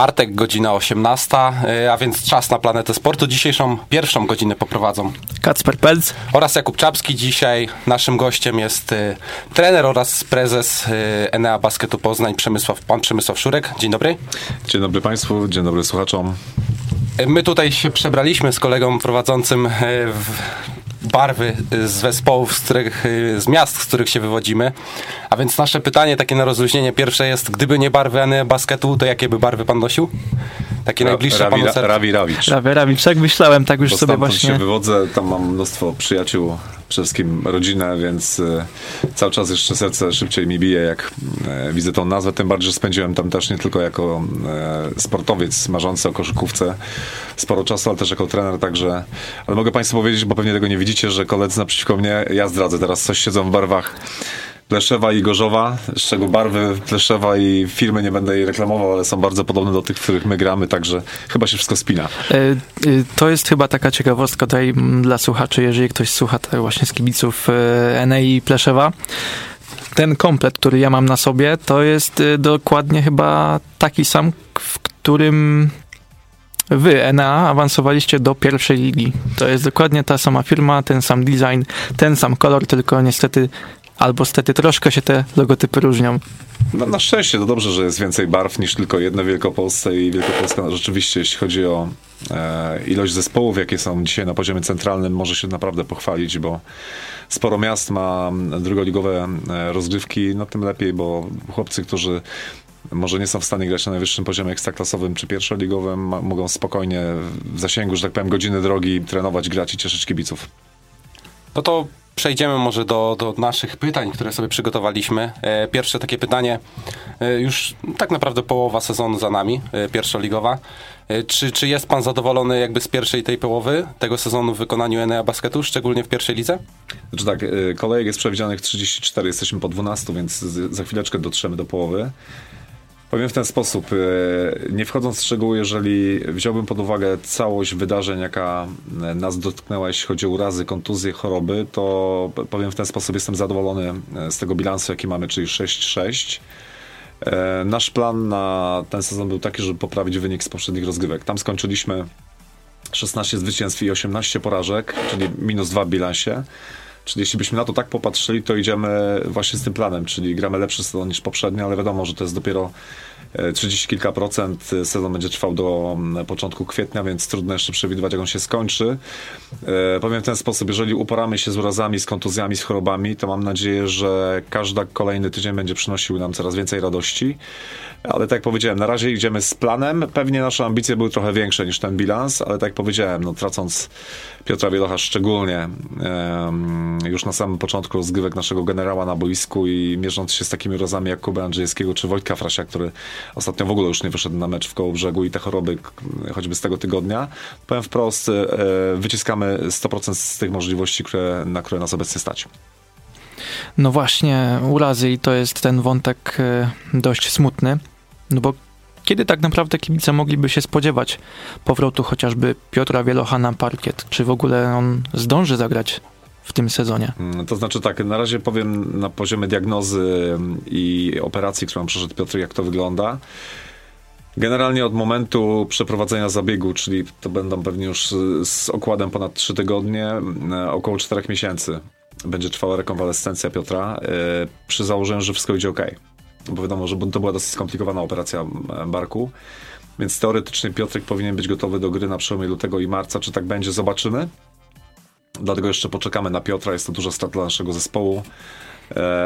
czwartek, godzina 18, a więc czas na planetę sportu. Dzisiejszą pierwszą godzinę poprowadzą Kacper Pelc oraz Jakub Czapski. Dzisiaj naszym gościem jest trener oraz prezes Enea Basketu Poznań, Przemysław, pan Przemysław Szurek. Dzień dobry. Dzień dobry Państwu, dzień dobry słuchaczom. My tutaj się przebraliśmy z kolegą prowadzącym w barwy z zespołów, z, których, z miast, z których się wywodzimy. A więc nasze pytanie takie na rozluźnienie pierwsze jest, gdyby nie barwy Any Basketu, to jakie by barwy pan nosił? Takie Ra, najbliższe Rawi, panu sercu. Rawi Rawicz. Rawi Rawicz, tak myślałem, tak już Bo sobie właśnie... się wywodzę, tam mam mnóstwo przyjaciół, przede wszystkim rodzinę, więc y, cały czas jeszcze serce szybciej mi bije, jak y, widzę tą nazwę, tym bardziej, że spędziłem tam też nie tylko jako y, sportowiec marzący o koszykówce sporo czasu, ale też jako trener, także, ale mogę Państwu powiedzieć, bo pewnie tego nie widzicie, że koledzy naprzeciwko mnie, ja zdradzę teraz, coś siedzą w barwach Pleszewa i Gorzowa, z czego barwy Pleszewa i firmy nie będę jej reklamował, ale są bardzo podobne do tych, w których my gramy, także chyba się wszystko spina. To jest chyba taka ciekawostka tutaj dla słuchaczy, jeżeli ktoś słucha tak właśnie z kibiców Enei Pleszewa. Ten komplet, który ja mam na sobie, to jest dokładnie chyba taki sam, w którym wy, ENA, awansowaliście do pierwszej ligi. To jest dokładnie ta sama firma, ten sam design, ten sam kolor, tylko niestety albo stety troszkę się te logotypy różnią. No, na szczęście to dobrze, że jest więcej barw niż tylko jedno w Wielkopolsce i Wielkopolska rzeczywiście, jeśli chodzi o e, ilość zespołów, jakie są dzisiaj na poziomie centralnym, może się naprawdę pochwalić, bo sporo miast ma drugoligowe rozgrywki, no tym lepiej, bo chłopcy, którzy może nie są w stanie grać na najwyższym poziomie ekstraklasowym czy pierwszoligowym, mogą spokojnie w zasięgu, że tak powiem, godziny drogi trenować, grać i cieszyć kibiców. No to przejdziemy może do, do naszych pytań, które sobie przygotowaliśmy. Pierwsze takie pytanie, już tak naprawdę połowa sezonu za nami, pierwszoligowa. Czy, czy jest pan zadowolony jakby z pierwszej tej połowy tego sezonu w wykonaniu Enea Basketu, szczególnie w pierwszej lidze? Znaczy tak, kolejek jest przewidzianych 34, jesteśmy po 12, więc za chwileczkę dotrzemy do połowy. Powiem w ten sposób, nie wchodząc w szczegóły, jeżeli wziąłbym pod uwagę całość wydarzeń, jaka nas dotknęła, jeśli chodzi o urazy, kontuzje, choroby, to powiem w ten sposób, jestem zadowolony z tego bilansu, jaki mamy, czyli 6-6. Nasz plan na ten sezon był taki, żeby poprawić wynik z poprzednich rozgrywek. Tam skończyliśmy 16 zwycięstw i 18 porażek, czyli minus 2 w bilansie. Czyli jeśli byśmy na to tak popatrzyli, to idziemy właśnie z tym planem, czyli gramy lepszy sezon niż poprzedni, ale wiadomo, że to jest dopiero 30 kilka procent. Sezon będzie trwał do początku kwietnia, więc trudno jeszcze przewidywać, jak on się skończy. Powiem w ten sposób, jeżeli uporamy się z urazami, z kontuzjami, z chorobami, to mam nadzieję, że każdy kolejny tydzień będzie przynosił nam coraz więcej radości. Ale tak jak powiedziałem, na razie idziemy z planem. Pewnie nasze ambicje były trochę większe niż ten bilans, ale tak jak powiedziałem, no, tracąc Piotra Wielocha szczególnie już na samym początku rozgrywek naszego generała na boisku i mierząc się z takimi rozami jak Kuba Andrzejewskiego czy Wojtka Frasia, który ostatnio w ogóle już nie wyszedł na mecz w koło brzegu i te choroby choćby z tego tygodnia, powiem wprost, e, wyciskamy 100% z tych możliwości, które, na które nas obecnie stać. No właśnie, urazy i to jest ten wątek dość smutny, no bo kiedy tak naprawdę kibice mogliby się spodziewać powrotu chociażby Piotra Wielocha na parkiet? Czy w ogóle on zdąży zagrać w tym sezonie? To znaczy tak, na razie powiem na poziomie diagnozy i operacji, którą przeszedł Piotr, jak to wygląda. Generalnie od momentu przeprowadzenia zabiegu, czyli to będą pewnie już z okładem ponad 3 tygodnie, około 4 miesięcy będzie trwała rekonwalescencja Piotra, przy założeniu, że wszystko idzie ok bo wiadomo, że to była dosyć skomplikowana operacja barku. Więc teoretycznie Piotrek powinien być gotowy do gry na przełomie lutego i marca. Czy tak będzie, zobaczymy. Dlatego jeszcze poczekamy na Piotra. Jest to duża strata dla naszego zespołu.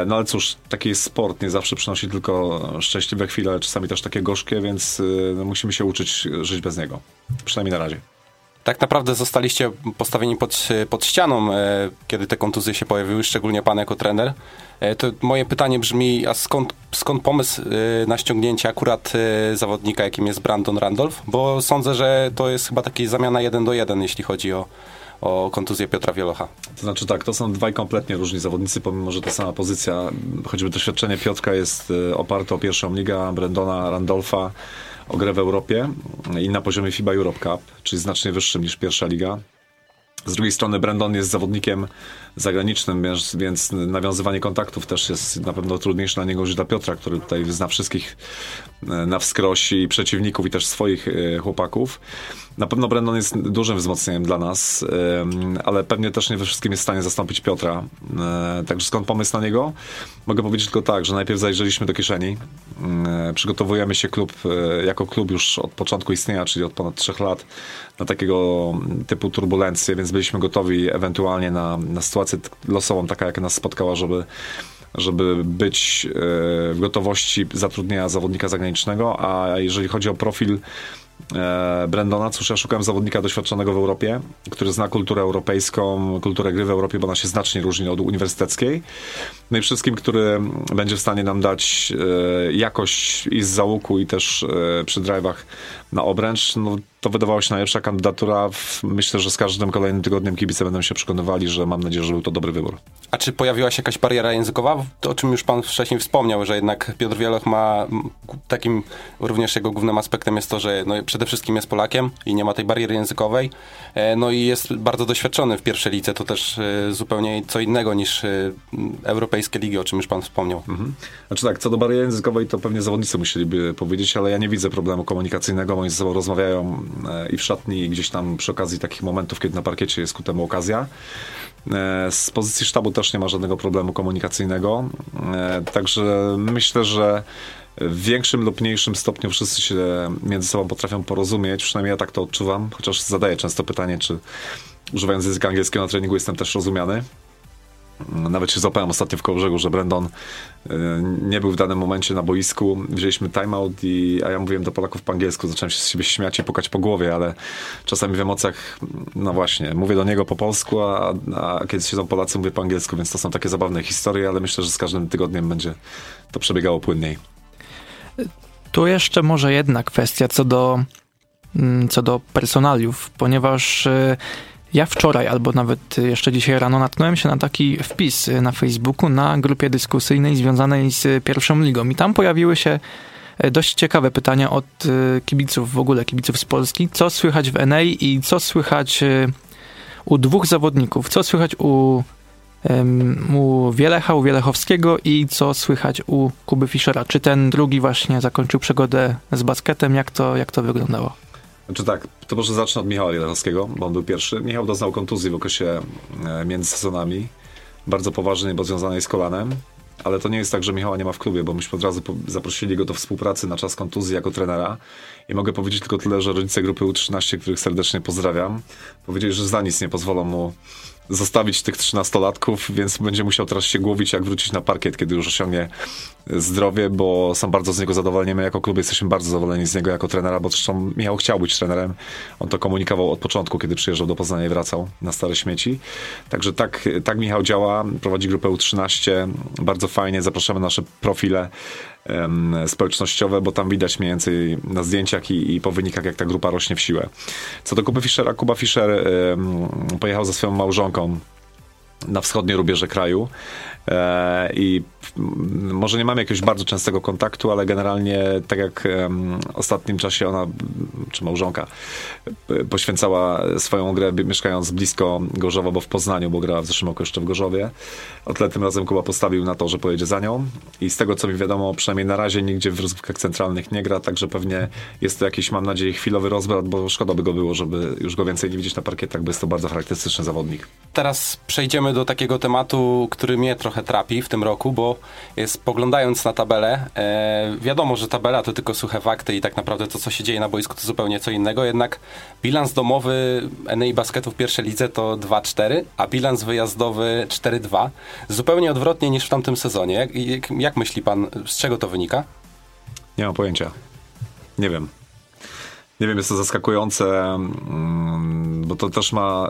No ale cóż, taki jest sport. Nie zawsze przynosi tylko szczęśliwe chwile, ale czasami też takie gorzkie, więc no, musimy się uczyć żyć bez niego. Przynajmniej na razie. Tak naprawdę zostaliście postawieni pod, pod ścianą, e, kiedy te kontuzje się pojawiły, szczególnie pan jako trener. E, to moje pytanie brzmi, a skąd, skąd pomysł e, na ściągnięcie akurat e, zawodnika, jakim jest Brandon Randolph? Bo sądzę, że to jest chyba taka zamiana jeden do jeden, jeśli chodzi o, o kontuzję Piotra Wielocha. To znaczy tak, to są dwaj kompletnie różni zawodnicy, pomimo, że ta sama pozycja, choćby doświadczenie Piotrka jest oparte o pierwszą ligę Brandona Randolfa, o grę w Europie i na poziomie FIBA Europe Cup, czyli znacznie wyższym niż pierwsza liga. Z drugiej strony Brandon jest zawodnikiem zagranicznym, więc, więc nawiązywanie kontaktów też jest na pewno trudniejsze dla niego niż dla Piotra, który tutaj zna wszystkich e, na wskroś i przeciwników i też swoich chłopaków. Na pewno Brandon jest dużym wzmocnieniem dla nas, ale pewnie też nie we wszystkim jest w stanie zastąpić Piotra. E, także skąd pomysł na niego? Mogę powiedzieć tylko tak, że najpierw zajrzeliśmy do kieszeni. Przygotowujemy się klub, jako klub już od początku istnienia, czyli od ponad trzech lat, na takiego typu turbulencje, więc byliśmy gotowi ewentualnie na, na sytuację losową, taka jak nas spotkała, żeby żeby być e, w gotowości zatrudnienia zawodnika zagranicznego, a jeżeli chodzi o profil e, Brandona, cóż, ja szukałem zawodnika doświadczonego w Europie, który zna kulturę europejską, kulturę gry w Europie, bo ona się znacznie różni od uniwersyteckiej. No i wszystkim, który będzie w stanie nam dać e, jakość i z załuku, i też przy drive'ach na obręcz, no to wydawała się najlepsza kandydatura. Myślę, że z każdym kolejnym tygodniem kibice będą się przekonywali, że mam nadzieję, że był to dobry wybór. A czy pojawiła się jakaś bariera językowa? To, o czym już pan wcześniej wspomniał, że jednak Piotr Wieloch ma takim również jego głównym aspektem jest to, że no, przede wszystkim jest Polakiem i nie ma tej bariery językowej. E, no i jest bardzo doświadczony w pierwszej lidze. To też e, zupełnie co innego niż e, europejskie ligi, o czym już pan wspomniał. Mhm. Znaczy tak, co do bariery językowej, to pewnie zawodnicy musieliby powiedzieć, ale ja nie widzę problemu komunikacyjnego. Oni ze sobą rozmawiają i w szatni, i gdzieś tam przy okazji takich momentów, kiedy na parkiecie jest ku temu okazja. E, z pozycji sztabu też nie ma żadnego problemu komunikacyjnego. E, także myślę, że w większym lub mniejszym stopniu wszyscy się między sobą potrafią porozumieć. Przynajmniej ja tak to odczuwam, chociaż zadaję często pytanie, czy używając języka angielskiego na treningu jestem też rozumiany. Nawet się złapałem ostatnio w Kołbrzegu, że Brandon e, nie był w danym momencie na boisku. Wzięliśmy timeout, i, a ja mówiłem do Polaków po angielsku. Zacząłem się z siebie śmiać i pukać po głowie, ale czasami w emocjach, no właśnie, mówię do niego po polsku, a, a kiedy siedzą Polacy, mówię po angielsku, więc to są takie zabawne historie, ale myślę, że z każdym tygodniem będzie to przebiegało płynniej. Tu jeszcze może jedna kwestia co do, mm, co do personaliów, ponieważ e, ja wczoraj, albo nawet jeszcze dzisiaj rano, natknąłem się na taki wpis na Facebooku na grupie dyskusyjnej związanej z pierwszą ligą. I tam pojawiły się dość ciekawe pytania od kibiców, w ogóle kibiców z Polski. Co słychać w NA i co słychać u dwóch zawodników? Co słychać u, u Wielecha, u Wielechowskiego i co słychać u Kuby Fischera? Czy ten drugi właśnie zakończył przygodę z basketem? Jak to, jak to wyglądało? Znaczy tak, to może zacznę od Michała Wielechowskiego, bo on był pierwszy. Michał doznał kontuzji w okresie e, między sezonami, bardzo poważnej, bo związanej z kolanem. Ale to nie jest tak, że Michała nie ma w klubie, bo myśmy od razu zaprosili go do współpracy na czas kontuzji jako trenera. I mogę powiedzieć tylko tyle, że rodzice grupy U13, których serdecznie pozdrawiam, powiedzieli, że za nic nie pozwolą mu zostawić tych trzynastolatków, więc będzie musiał teraz się głowić, jak wrócić na parkiet, kiedy już osiągnie zdrowie, bo są bardzo z niego zadowoleni. My jako klub jesteśmy bardzo zadowoleni z niego jako trenera, bo zresztą Michał chciał być trenerem. On to komunikował od początku, kiedy przyjeżdżał do Poznania i wracał na stare śmieci. Także tak, tak Michał działa, prowadzi grupę U13, bardzo fajnie, zapraszamy nasze profile społecznościowe, bo tam widać mniej więcej na zdjęciach i, i, po wynikach, jak ta grupa rośnie w siłę. Co do Kuby Fischera, Kuba Fischer pojechał ze swoją małżonką na wschodnie rubieże kraju e, i może nie mamy jakiegoś bardzo częstego kontaktu, ale generalnie tak jak w ostatnim czasie ona, czy małżonka, poświęcała swoją grę mieszkając blisko Gorzowa, bo w Poznaniu, bo grała w zeszłym roku jeszcze w Gorzowie. O tyle tym razem Kuba postawił na to, że pojedzie za nią i z tego co mi wiadomo, przynajmniej na razie nigdzie w rozgrywkach centralnych nie gra, także pewnie jest to jakiś, mam nadzieję, chwilowy rozbrat, bo szkoda by go było, żeby już go więcej nie widzieć na parkietach, bo jest to bardzo charakterystyczny zawodnik. Teraz przejdziemy do takiego tematu, który mnie trochę trapi w tym roku, bo jest poglądając na tabelę, e, wiadomo, że tabela to tylko suche fakty i tak naprawdę to, co się dzieje na boisku, to zupełnie co innego, jednak bilans domowy NEI Basketu w pierwszej lidze to 2-4, a bilans wyjazdowy 4-2. Zupełnie odwrotnie niż w tamtym sezonie. Jak, jak, jak myśli pan, z czego to wynika? Nie mam pojęcia. Nie wiem. Nie wiem, jest to zaskakujące, mm, bo to też ma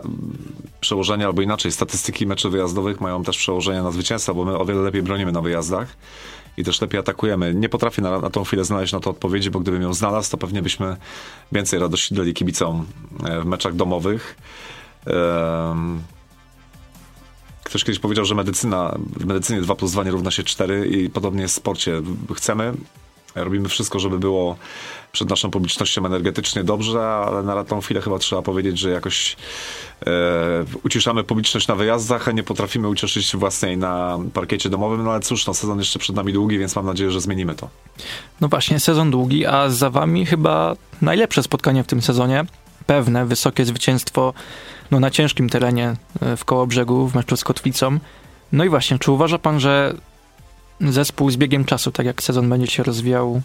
przełożenie, albo inaczej, statystyki meczy wyjazdowych mają też przełożenie na zwycięstwa, bo my o wiele lepiej bronimy na wyjazdach i też lepiej atakujemy. Nie potrafię na, na tą chwilę znaleźć na to odpowiedzi, bo gdybym ją znalazł, to pewnie byśmy więcej radości dali kibicom e, w meczach domowych. Ktoś kiedyś powiedział, że medycyna, w medycynie 2 plus 2 nie równa się 4 i podobnie jest w sporcie. Chcemy Robimy wszystko, żeby było przed naszą publicznością energetycznie dobrze, ale na tą chwilę chyba trzeba powiedzieć, że jakoś e, uciszamy publiczność na wyjazdach, a nie potrafimy ucieszyć własnej na parkiecie domowym. No ale cóż, no, sezon jeszcze przed nami długi, więc mam nadzieję, że zmienimy to. No właśnie, sezon długi, a za wami chyba najlepsze spotkanie w tym sezonie. Pewne, wysokie zwycięstwo no, na ciężkim terenie e, w koło brzegu w meczu z Kotwicą. No i właśnie, czy uważa pan, że zespół z biegiem czasu, tak jak sezon będzie się rozwijał,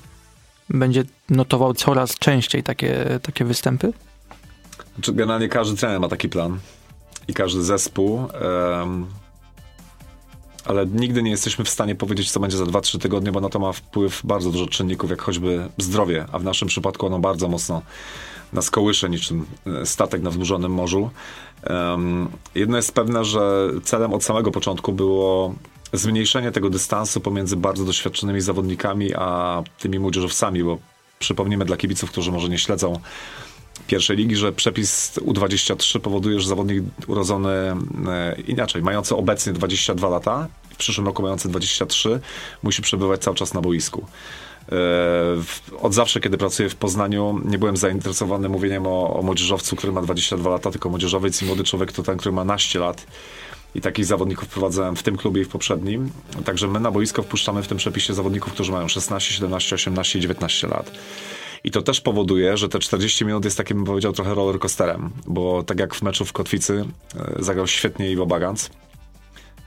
będzie notował coraz częściej takie, takie występy? Znaczy, generalnie każdy trener ma taki plan i każdy zespół. Um, ale nigdy nie jesteśmy w stanie powiedzieć, co będzie za 2-3 tygodnie, bo na to ma wpływ bardzo dużo czynników, jak choćby zdrowie, a w naszym przypadku ono bardzo mocno nas kołysze niczym e, statek na wzburzonym morzu. Um, jedno jest pewne, że celem od samego początku było zmniejszenie tego dystansu pomiędzy bardzo doświadczonymi zawodnikami, a tymi młodzieżowcami, bo przypomnijmy dla kibiców, którzy może nie śledzą pierwszej ligi, że przepis U23 powoduje, że zawodnik urodzony e, inaczej, mający obecnie 22 lata, w przyszłym roku mający 23, musi przebywać cały czas na boisku. E, od zawsze, kiedy pracuję w Poznaniu, nie byłem zainteresowany mówieniem o, o młodzieżowcu, który ma 22 lata, tylko młodzieżowiec i młody człowiek to ten, który ma naście lat. I takich zawodników wprowadzałem w tym klubie i w poprzednim. Także my na boisko wpuszczamy w tym przepisie zawodników, którzy mają 16, 17, 18 i 19 lat. I to też powoduje, że te 40 minut jest takim, bym powiedział, trochę roller coasterem, bo tak jak w meczu w Kotwicy e, zagrał świetnie Iwo Bagans.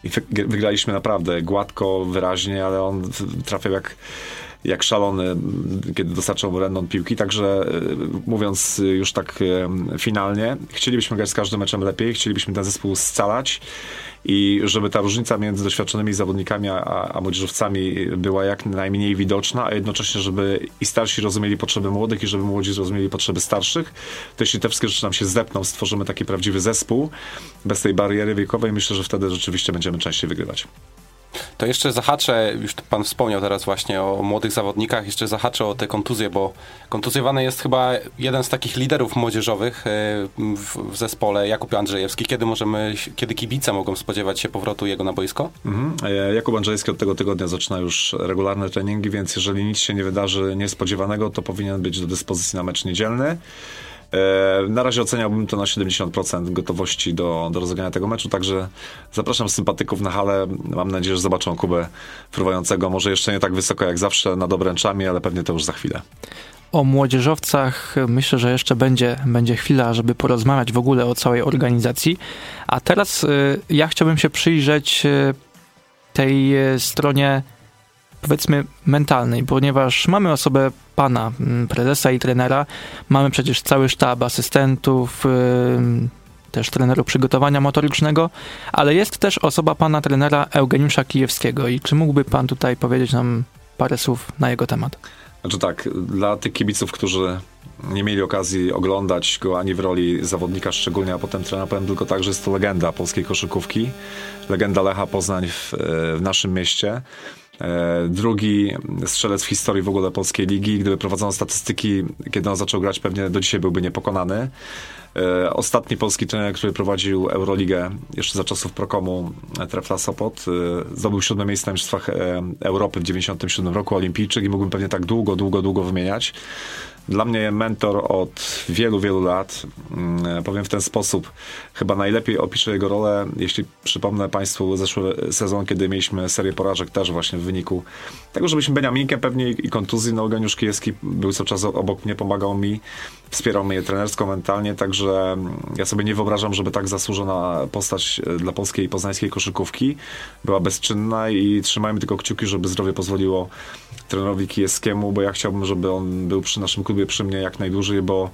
I wygraliśmy naprawdę gładko, wyraźnie, ale on trafiał jak jak szalony, kiedy dostarczał mu Rendon piłki. Także e, mówiąc już tak e, finalnie, chcielibyśmy grać z każdym meczem lepiej, chcielibyśmy ten zespół scalać i żeby ta różnica między doświadczonymi zawodnikami a, a młodzieżowcami była jak najmniej widoczna, a jednocześnie, żeby i starsi rozumieli potrzeby młodych i żeby młodzi zrozumieli potrzeby starszych, to jeśli te wszystkie rzeczy nam się zepną, stworzymy taki prawdziwy zespół bez tej bariery wiekowej, myślę, że wtedy rzeczywiście będziemy częściej wygrywać. To jeszcze zahaczę, już pan wspomniał teraz właśnie o młodych zawodnikach, jeszcze zahaczę o te kontuzje, bo kontuzjowany jest chyba jeden z takich liderów młodzieżowych e, w, w zespole, Jakub Andrzejewski. Kiedy możemy, kiedy kibice mogą spodziewać się powrotu jego na boisko? Mhm. E, Jakub Andrzejewski od tego tygodnia zaczyna już regularne treningi, więc jeżeli nic się nie wydarzy niespodziewanego, to powinien być do dyspozycji na mecz niedzielny. E, na razie oceniałbym to na 70% gotowości do, do rozegrania tego meczu, także zapraszam sympatyków na halę. Mam nadzieję, że zobaczą Kubę fruwającego. Może jeszcze nie tak wysoko jak zawsze nad obręczami, ale pewnie to już za chwilę. O młodzieżowcach myślę, że jeszcze będzie, będzie chwila, żeby porozmawiać w ogóle o całej organizacji. A teraz y, ja chciałbym się przyjrzeć y, tej y, stronie powiedzmy mentalnej, ponieważ mamy osobę pana mm, prezesa i trenera, mamy przecież cały sztab asystentów, też trenerów przygotowania motorycznego, ale jest też osoba pana trenera Eugeniusza Kijewskiego i czy mógłby pan tutaj powiedzieć nam parę słów na jego temat? Znaczy tak, dla tych kibiców, którzy nie mieli okazji oglądać go ani w roli zawodnika szczególnie, a potem trenera, powiem tylko tak, że jest to legenda polskiej koszykówki, legenda Lecha Poznań w, w naszym mieście. E, drugi strzelec w historii w ogóle polskiej ligi. Gdyby prowadzono statystyki, kiedy on zaczął grać, pewnie do dzisiaj byłby niepokonany. E, ostatni polski trener, który prowadził Euroligę jeszcze za czasów Prokomu, Trefla Sopot, e, zdobył siódme miejsce na Mistrzostwach Europy w 97 roku, olimpijczyk i mógłbym pewnie tak długo, długo, długo wymieniać. Dla mnie mentor od wielu, wielu lat. Mm, powiem w ten sposób. Chyba najlepiej opiszę jego rolę, jeśli przypomnę Państwu zeszły sezon, kiedy mieliśmy serię porażek też właśnie w wyniku tego, że byliśmy Beniaminkiem pewnie i kontuzji. No, Eugeniusz Kijewski był cały czas obok mnie, pomagał mi, wspierał mnie trenersko, mentalnie, także mm, ja sobie nie wyobrażam, żeby tak zasłużona postać e, dla polskiej i poznańskiej koszykówki była bezczynna i trzymajmy tylko kciuki, żeby zdrowie pozwoliło trenerowi Kijewskiemu, bo ja chciałbym, żeby on był przy naszym klubie przy mnie jak najdłużej, bo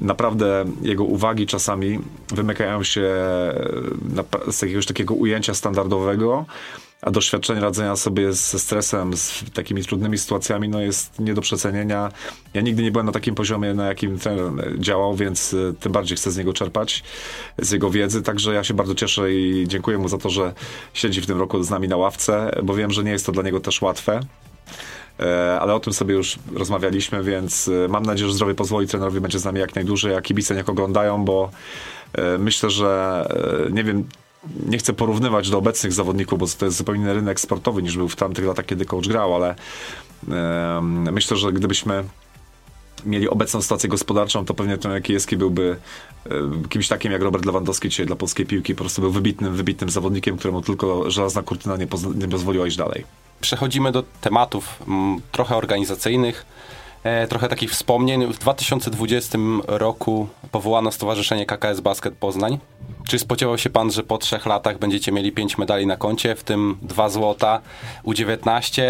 naprawdę jego uwagi czasami wymykają się e, z jakiegoś takiego ujęcia standardowego, a doświadczenie radzenia sobie ze stresem, z takimi trudnymi sytuacjami, no jest nie do przecenienia. Ja nigdy nie byłem na takim poziomie, na jakim trener działał, więc e, tym bardziej chcę z niego czerpać, z jego wiedzy, także ja się bardzo cieszę i dziękuję mu za to, że siedzi w tym roku z nami na ławce, bo wiem, że nie jest to dla niego też łatwe. E, ale o tym sobie już rozmawialiśmy, więc e, mam nadzieję, że zdrowie pozwoli trenerowi będzie z nami jak najdłużej, a kibice niech oglądają, bo e, myślę, że nie wiem, nie chcę porównywać do obecnych zawodników, bo to jest zupełnie inny rynek sportowy niż był w tamtych latach, kiedy coach grał, ale myślę, że gdybyśmy mieli obecną sytuację gospodarczą, to pewnie ten Kijewski byłby kimś takim jak Robert Lewandowski dzisiaj dla polskiej piłki, po prostu był wybitnym, wybitnym zawodnikiem, któremu tylko żelazna kurtyna nie, nie pozwoliła iść dalej. Przechodzimy do tematów m, mm, trochę organizacyjnych, e, trochę takich wspomnień. W 2020 roku powołano Stowarzyszenie KKS Basket Poznań. Czy spodziewał się pan, że po trzech latach będziecie mieli pięć medali na koncie, w tym dwa złota, U19?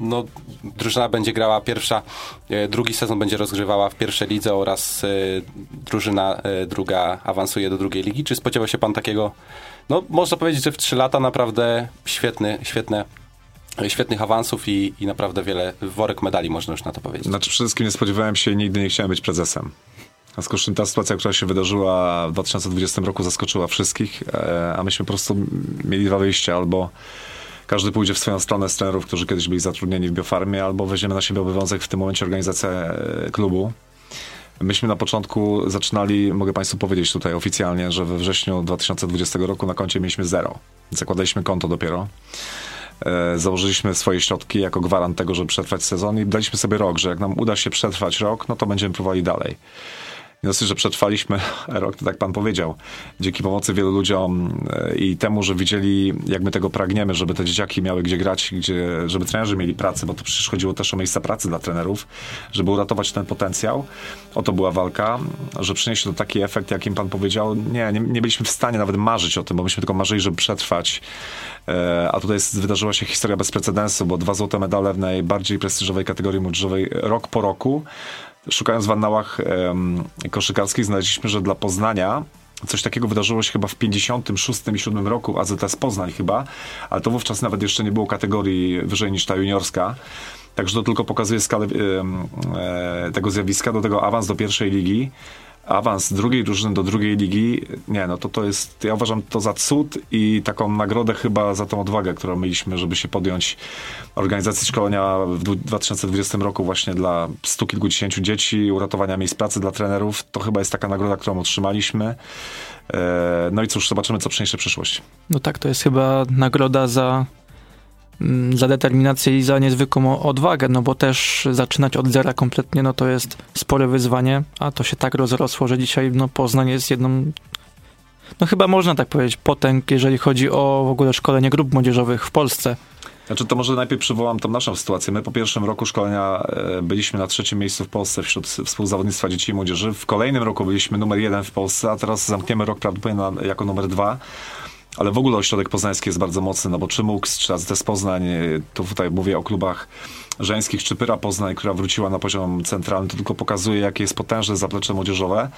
No, drużyna będzie grała pierwsza, e, drugi sezon będzie rozgrywała w pierwszej lidze oraz e, drużyna e, druga awansuje do drugiej ligi. Czy spodziewał się pan takiego, no można powiedzieć, że w trzy lata naprawdę świetny, świetne świetnych awansów i, i naprawdę wiele worek medali, można już na to powiedzieć. Znaczy przede wszystkim nie spodziewałem się i nigdy nie chciałem być prezesem. W związku z czym ta sytuacja, która się wydarzyła w 2020 roku zaskoczyła wszystkich, a myśmy po prostu mieli dwa wyjścia, albo każdy pójdzie w swoją stronę z trenerów, którzy kiedyś byli zatrudnieni w biofarmie, albo weźmiemy na siebie obowiązek w tym momencie organizacja e, klubu. Myśmy na początku zaczynali, mogę Państwu powiedzieć tutaj oficjalnie, że we wrześniu 2020 roku na koncie mieliśmy zero. Zakładaliśmy konto dopiero. E, założyliśmy swoje środki jako gwarant tego, żeby przetrwać sezon i daliśmy sobie rok, że jak nam uda się przetrwać rok, no to będziemy próbowali dalej. Dosyć, że przetrwaliśmy rok, to tak pan powiedział, dzięki pomocy wielu ludziom e, i temu, że widzieli, jak my tego pragniemy, żeby te dzieciaki miały gdzie grać, gdzie, żeby trenerzy mieli pracę, bo to przecież chodziło też o miejsca pracy dla trenerów, żeby uratować ten potencjał. O to była walka, że przyniesie to taki efekt, jakim pan powiedział. Nie, nie, nie byliśmy w stanie nawet marzyć o tym, bo myśmy tylko marzyli, żeby przetrwać. E, a tutaj wydarzyła się historia bez precedensu, bo dwa złote medale w najbardziej prestiżowej kategorii młodzieżowej rok po roku szukając w annałach um, koszykarskich znaleźliśmy, że dla Poznania Coś takiego wydarzyło się chyba w 56 i 7 roku, AZS Poznań chyba, ale to wówczas nawet jeszcze nie było kategorii wyżej niż ta juniorska. Także to tylko pokazuje skalę e, tego zjawiska, do tego awans do pierwszej ligi awans drugiej drużyny do drugiej ligi, nie, no to to jest, ja uważam to za cud i taką nagrodę chyba za tą odwagę, którą mieliśmy, żeby się podjąć organizacji szkolenia w 2020 roku właśnie dla stu kilkudziesięciu dzieci, uratowania miejsc pracy dla trenerów. To chyba jest taka nagroda, którą otrzymaliśmy. E, no i cóż, zobaczymy, co przyniesie przyszłość. No tak, to jest chyba nagroda za za determinację i za niezwykłą odwagę, no bo też zaczynać od zera kompletnie, no to jest spore wyzwanie, a to się tak rozrosło, że dzisiaj no Poznań jest jedną no chyba można tak powiedzieć, potęg, jeżeli chodzi o w ogóle szkolenie grup młodzieżowych w Polsce. Znaczy to może najpierw przywołam tą naszą sytuację. My po pierwszym roku szkolenia e, byliśmy na trzecim miejscu w Polsce wśród współzawodnictwa dzieci i młodzieży. W kolejnym roku byliśmy numer jeden w Polsce, a teraz zamkniemy rok prawdopodobnie jako numer dwa. Ale w ogóle ośrodek poznański jest bardzo mocny, no bo czy MUX, czy AZS Poznań, to tutaj mówię o klubach żeńskich, czy Pyra Poznań, która wróciła na poziom centralny, to tylko pokazuje, jakie jest potężne zaplecze młodzieżowe.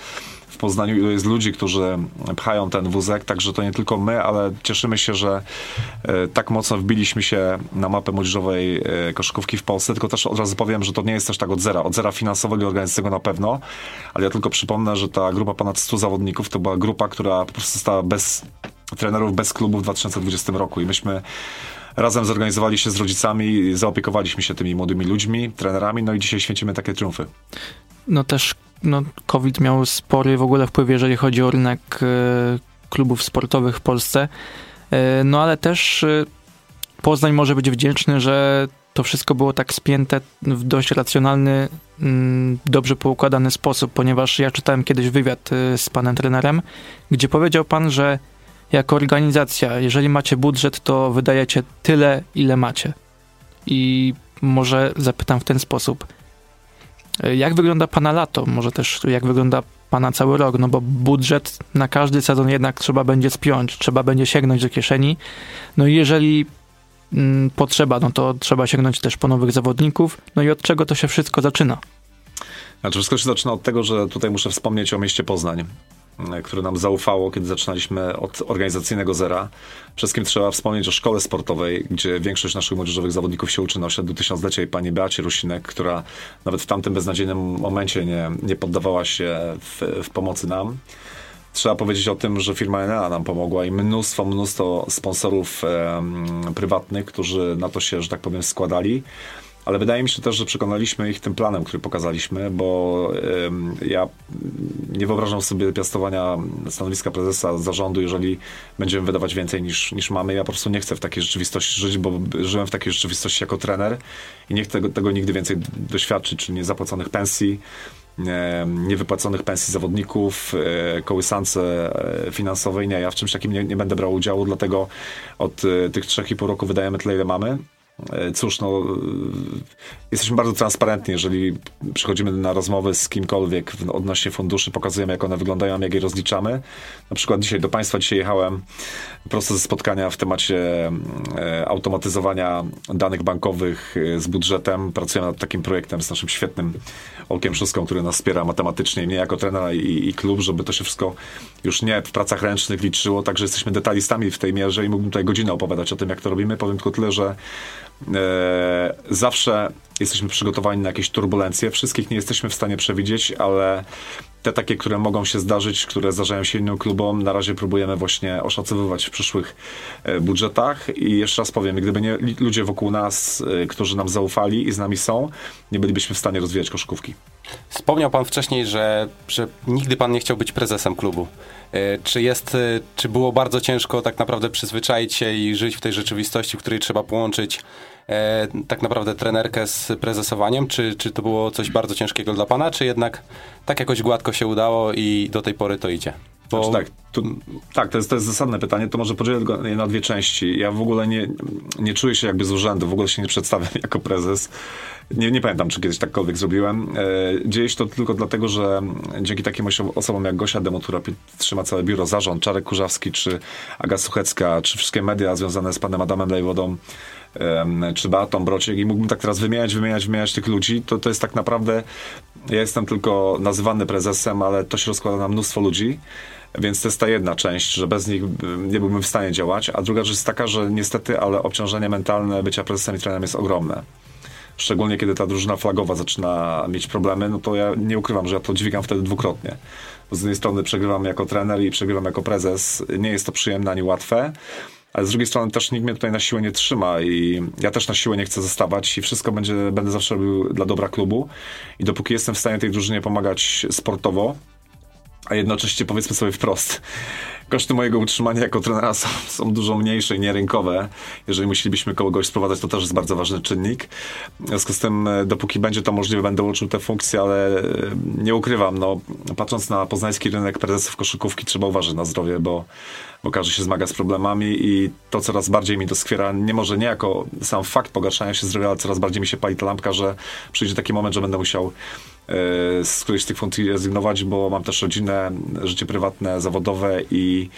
W Poznaniu, ilu jest ludzi, którzy pchają ten wózek, także to nie tylko my, ale cieszymy się, że e, tak mocno wbiliśmy się na mapę młodzieżowej e, koszykówki w Polsce, tylko też od razu powiem, że to nie jest też tak od zera, od zera finansowego i organizacyjnego na pewno, ale ja tylko przypomnę, że ta grupa ponad 100 zawodników to była grupa, która po prostu stała bez trenerów bez klubu w 2020 roku i myśmy razem zorganizowali się z rodzicami, zaopiekowaliśmy się tymi młodymi ludźmi, trenerami, no i dzisiaj święcimy takie triumfy. No też no, COVID miał spory w ogóle wpływ, jeżeli chodzi o rynek e, klubów sportowych w Polsce, e, no ale też e, Poznań może być wdzięczny, że to wszystko było tak spięte w dość racjonalny, mm, dobrze poukładany sposób, ponieważ ja czytałem kiedyś wywiad z panem trenerem, gdzie powiedział pan, że jako organizacja, jeżeli macie budżet, to wydajecie tyle, ile macie. I może zapytam w ten sposób. Jak wygląda Pana lato? Może też jak wygląda Pana cały rok? No bo budżet na każdy sezon jednak trzeba będzie spiąć, trzeba będzie sięgnąć do kieszeni. No i jeżeli mm, potrzeba, no to trzeba sięgnąć też po nowych zawodników. No i od czego to się wszystko zaczyna? Znaczy wszystko się zaczyna od tego, że tutaj muszę wspomnieć o mieście Poznań. E, które nam zaufało, kiedy zaczynaliśmy od organizacyjnego zera. Wszystkim trzeba wspomnieć o szkole sportowej, gdzie większość naszych młodzieżowych zawodników się uczy na osiedlu tysiąclecia i pani Beacie Rusinek, która nawet w tamtym beznadziejnym momencie nie, nie poddawała się w, w pomocy nam. Trzeba powiedzieć o tym, że firma Enea nam pomogła i mnóstwo, mnóstwo sponsorów e, prywatnych, którzy na to się, że tak powiem, składali ale wydaje mi się też, że przekonaliśmy ich tym planem, który pokazaliśmy, bo ja nie wyobrażam sobie piastowania stanowiska prezesa zarządu, jeżeli będziemy wydawać więcej niż, niż mamy. Ja po prostu nie chcę w takiej rzeczywistości żyć, bo żyłem w takiej rzeczywistości jako trener i nie chcę tego, tego nigdy więcej doświadczyć, czyli niezapłaconych pensji, niewypłaconych pensji zawodników, e, kołysance e, finansowej. Nie, ja w czymś takim nie, nie będę brał udziału, dlatego od e, tych trzech i pół roku wydajemy tyle, ile mamy. E, cóż, no, e, jesteśmy bardzo transparentni, jeżeli przychodzimy na rozmowy z kimkolwiek odnośnie funduszy, pokazujemy jak one wyglądają, jak je rozliczamy. Na przykład dzisiaj do Państwa dzisiaj jechałem prosto ze spotkania w temacie e, automatyzowania danych bankowych z budżetem. Pracujemy nad takim projektem z naszym świetnym Olkiem Szuską, który nas wspiera matematycznie, mnie jako trenera i, i klub, żeby to się wszystko już nie w pracach ręcznych liczyło, także jesteśmy detalistami w tej mierze i mógłbym tutaj godzinę opowiadać o tym, jak to robimy. Powiem tylko tyle, że zawsze jesteśmy przygotowani na jakieś turbulencje. Wszystkich nie jesteśmy w stanie przewidzieć, ale te takie, które mogą się zdarzyć, które zdarzają się innym klubom, na razie próbujemy właśnie oszacowywać w przyszłych e, budżetach. I jeszcze raz powiem, gdyby nie ludzie wokół nas, e, którzy nam zaufali i z nami są, nie bylibyśmy w stanie rozwijać koszykówki. Wspomniał pan wcześniej, że, że nigdy pan nie chciał być prezesem klubu. Czy jest, czy było bardzo ciężko tak naprawdę przyzwyczaić się i żyć w tej rzeczywistości, w której trzeba połączyć e, tak naprawdę trenerkę z prezesowaniem? Czy, czy to było coś bardzo ciężkiego dla pana, czy jednak tak jakoś gładko się udało i do tej pory to idzie? Bo... Znaczy tak, tu, tak to, jest, to jest zasadne pytanie, to może podzielę je na dwie części. Ja w ogóle nie, nie czuję się jakby z urzędu, w ogóle się nie przedstawiam jako prezes. Nie, nie pamiętam, czy kiedyś takkolwiek zrobiłem. E, dzieje się to tylko dlatego, że dzięki takim osobom jak Gosia Demo, która trzyma całe biuro, zarząd, Czarek Kurzawski, czy Aga Suchecka, czy wszystkie media związane z panem Adamem Lejwodą, czy Beatą Brociek i mógłbym tak teraz wymieniać, wymieniać, wymieniać tych ludzi, to, to jest tak naprawdę, ja jestem tylko nazywany prezesem, ale to się rozkłada na mnóstwo ludzi, więc to jest ta jedna część, że bez nich nie byłbym w stanie działać, a druga rzecz jest taka, że niestety, ale obciążenie mentalne bycia prezesem i trenerem jest ogromne szczególnie kiedy ta drużyna flagowa zaczyna mieć problemy, no to ja nie ukrywam, że ja to dźwigam wtedy dwukrotnie. Z jednej strony przegrywam jako trener i przegrywam jako prezes. Nie jest to przyjemne ani łatwe, ale z drugiej strony też nikt mnie tutaj na siłę nie trzyma i ja też na siłę nie chcę zostawać i wszystko będzie, będę zawsze robił dla dobra klubu i dopóki jestem w stanie tej drużynie pomagać sportowo, a jednocześnie powiedzmy sobie wprost, koszty mojego utrzymania jako trenera są, są dużo mniejsze i nierynkowe. Jeżeli musielibyśmy kogoś sprowadzać, to też jest bardzo ważny czynnik. W związku z tym, e, dopóki będzie to możliwe, będę uczył te funkcje, ale e, nie ukrywam, no, patrząc na poznański rynek prezesów koszykówki, trzeba uważać na zdrowie, bo, każdy się zmaga z problemami i to coraz bardziej mi doskwiera, nie może nie jako sam fakt pogarszania się zdrowia, ale coraz bardziej mi się pali ta lampka, że przyjdzie taki moment, że będę musiał z którejś z tych funkcji rezygnować, bo mam też rodzinę, życie prywatne, zawodowe i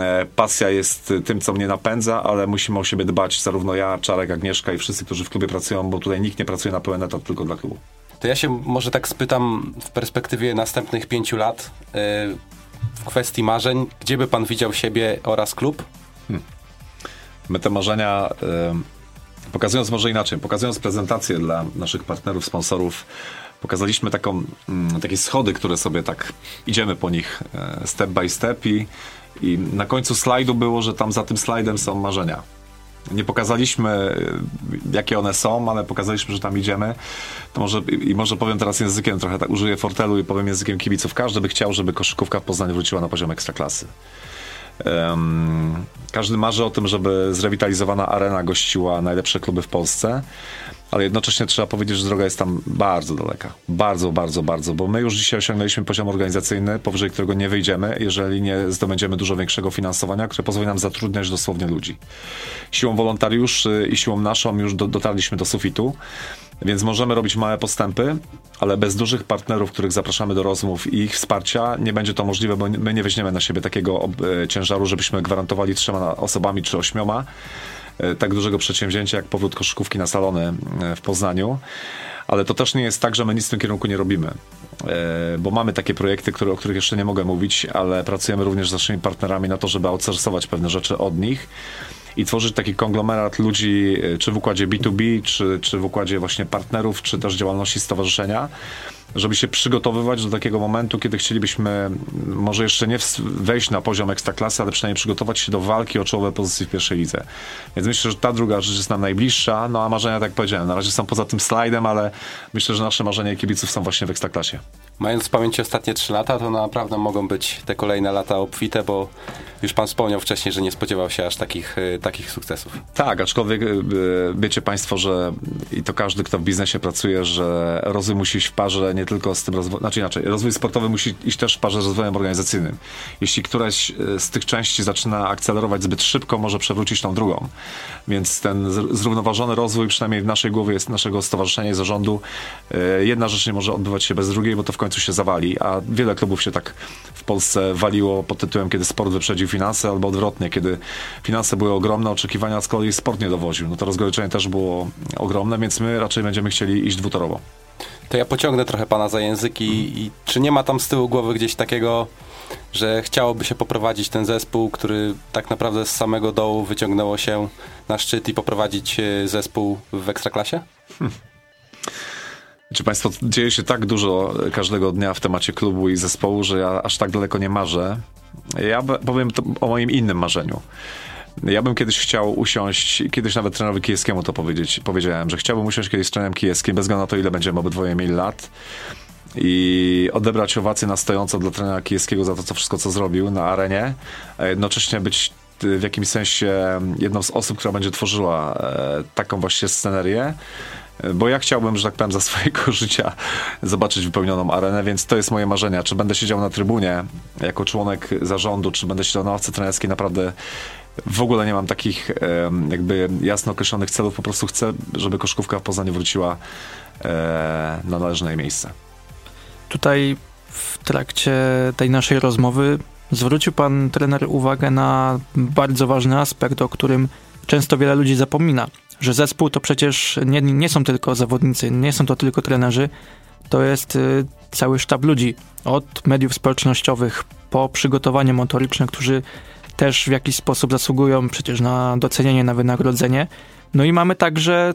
e, pasja jest tym, co mnie napędza, ale musimy o siebie dbać, zarówno ja, Czarek, Agnieszka i wszyscy, którzy w klubie pracują, bo tutaj nikt nie pracuje na pełen etat tylko dla klubu. To ja się może tak spytam w perspektywie następnych pięciu lat e, w kwestii marzeń, gdzie by pan widział siebie oraz klub? Hmm. My te marzenia pokazując może inaczej, pokazując prezentację dla naszych partnerów, sponsorów, pokazaliśmy taką, mm, takie schody, które sobie tak idziemy po nich e, step by step i, i na końcu slajdu było, że tam za tym slajdem są marzenia. Nie pokazaliśmy, e, jakie one są, ale pokazaliśmy, że tam idziemy. To może, I może powiem teraz językiem, trochę tak użyję fortelu i powiem językiem kibiców. Każdy by chciał, żeby koszykówka w Poznaniu wróciła na poziom ekstraklasy. Um, każdy marzy o tym, żeby zrewitalizowana arena gościła najlepsze kluby w Polsce ale jednocześnie trzeba powiedzieć, że droga jest tam bardzo daleka. Bardzo, bardzo, bardzo, bo my już dzisiaj osiągnęliśmy poziom organizacyjny, powyżej którego nie wyjdziemy, jeżeli nie zdobędziemy dużo większego finansowania, które pozwoli nam zatrudniać dosłownie ludzi. Siłą wolontariuszy i siłą naszą już do, dotarliśmy do sufitu. Więc możemy robić małe postępy, ale bez dużych partnerów, których zapraszamy do rozmów i ich wsparcia nie będzie to możliwe, bo my nie weźmiemy na siebie takiego e, ciężaru, żebyśmy gwarantowali trzema osobami czy ośmioma tak dużego przedsięwzięcia jak powrót koszykówki na salony e, w Poznaniu. Ale to też nie jest tak, że my nic w tym kierunku nie robimy. E, bo mamy takie projekty, które, o których jeszcze nie mogę mówić, ale pracujemy również z naszymi partnerami na to, żeby outsourcować pewne rzeczy od nich i tworzyć taki konglomerat ludzi, czy w układzie B2B, czy, czy w układzie właśnie partnerów, czy też działalności stowarzyszenia, żeby się przygotowywać do takiego momentu, kiedy chcielibyśmy może jeszcze nie wejść na poziom ekstraklasy, ale przynajmniej przygotować się do walki o czołowe pozycje w pierwszej lidze. Więc myślę, że ta druga rzecz jest nam najbliższa, no a marzenia, tak jak powiedziałem, na razie są poza tym slajdem, ale myślę, że nasze marzenia kibiców są właśnie w ekstraklasie. Mając w pamięci ostatnie trzy lata, to naprawdę mogą być te kolejne lata obfite, bo już pan wspomniał wcześniej, że nie spodziewał się aż takich, y, takich sukcesów. Tak, aczkolwiek y, wiecie państwo, że i to każdy, kto w biznesie pracuje, że rozwój musi iść w parze nie tylko z tym rozwojem, znaczy inaczej, rozwój sportowy musi iść też w parze z rozwojem organizacyjnym. Jeśli któraś y, z tych części zaczyna akcelerować zbyt szybko, może przewrócić tą drugą. Więc ten zrównoważony rozwój, przynajmniej w naszej głowie jest naszego stowarzyszenia i zarządu, jedna rzecz nie może odbywać się bez drugiej, bo to w końcu się zawali, a wiele klubów się tak w Polsce waliło pod tytułem, kiedy sport wyprzedził finanse, albo odwrotnie, kiedy finanse były ogromne, oczekiwania z kolei sport nie dowoził. No to rozgoryczenie też było ogromne, więc my raczej będziemy chcieli iść dwutorowo. To ja pociągnę trochę pana za języki i czy nie ma tam z tyłu głowy gdzieś takiego, że chciałoby się poprowadzić ten zespół, który tak naprawdę z samego dołu wyciągnęło się na szczyt i poprowadzić e, zespół w ekstraklasie? Hmm. Czy Państwo, dzieje się tak dużo każdego dnia w temacie klubu i zespołu, że ja aż tak daleko nie marzę. Ja powiem o moim innym marzeniu. Ja bym kiedyś chciał usiąść, kiedyś nawet trenerowi Kijewskiemu to powiedzieć, powiedziałem, że chciałbym usiąść kiedyś z trenerem Kijewskim, bez względu na to, ile będziemy obydwoje mieli lat i odebrać owację na stojąco dla trenera Kijewskiego za to, co wszystko, co zrobił na arenie, a jednocześnie być w jakimś sensie jedną z osób, która będzie tworzyła e, taką właśnie scenerię, bo ja chciałbym, że tak powiem, za swojego życia zobaczyć wypełnioną arenę, więc to jest moje marzenie. Czy będę siedział na trybunie jako członek zarządu, czy będę siedział na ławce trenerskiej, naprawdę w ogóle nie mam takich jakby jasno określonych celów, po prostu chcę, żeby koszkówka w Poznaniu wróciła e, na należne miejsce. Tutaj w trakcie tej naszej rozmowy zwrócił pan trener uwagę na bardzo ważny aspekt, o którym często wiele ludzi zapomina że zespół to przecież nie, nie są tylko zawodnicy, nie są to tylko trenerzy, to jest y, cały sztab ludzi, od mediów społecznościowych po przygotowanie motoryczne, którzy też w jakiś sposób zasługują przecież na docenienie, na wynagrodzenie. No i mamy także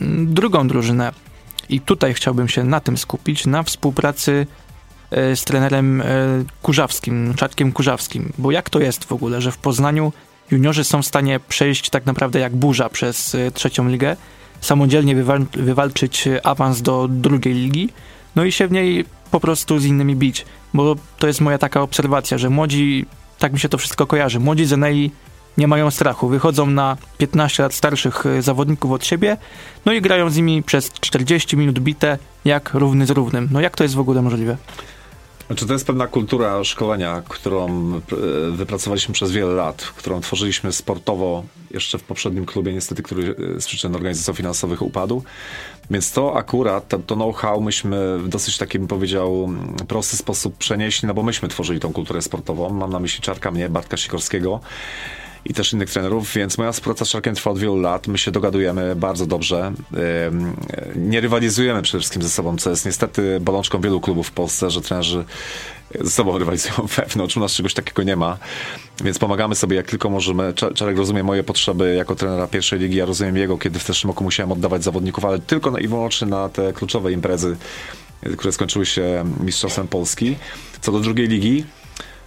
mm, drugą drużynę. I tutaj chciałbym się na tym skupić, na współpracy y, z trenerem y, Kurzawskim, Czarkiem Kurzawskim. Bo jak to jest w ogóle, że w Poznaniu juniorzy są w stanie przejść tak naprawdę jak burza przez y, trzecią ligę, samodzielnie wywal wywalczyć awans do drugiej ligi, no i się w niej po prostu z innymi bić. Bo to jest moja taka obserwacja, że młodzi, tak mi się to wszystko kojarzy, młodzi Zenei nie mają strachu. Wychodzą na 15 lat starszych y, zawodników od siebie, no i grają z nimi przez 40 minut bite, jak równy z równym. No jak to jest w ogóle możliwe? Znaczy to jest pewna kultura szkolenia, którą e, wypracowaliśmy przez wiele lat, którą tworzyliśmy sportowo jeszcze w poprzednim klubie, niestety, który e, z przyczyn organizacji finansowych upadł. Więc to akurat, to know-how myśmy w dosyć taki, bym powiedział, prosty sposób przenieśli, no bo myśmy tworzyli tą kulturę sportową. Mam na myśli Czarka mnie, Bartka Sikorskiego i też innych trenerów, więc moja współpraca z Szarkiem trwa od wielu lat. My się dogadujemy bardzo dobrze. Nie rywalizujemy przede wszystkim ze sobą, co jest niestety bolączką wielu klubów w Polsce, że trenerzy ze sobą rywalizują wewnątrz. U nas czegoś takiego nie ma, więc pomagamy sobie jak tylko możemy. Czarek rozumie moje potrzeby jako trenera pierwszej ligi, ja rozumiem jego, kiedy w zeszłym roku musiałem oddawać zawodników, ale tylko i wyłącznie na te kluczowe imprezy, które skończyły się Mistrzostwem Polski. Co do drugiej ligi,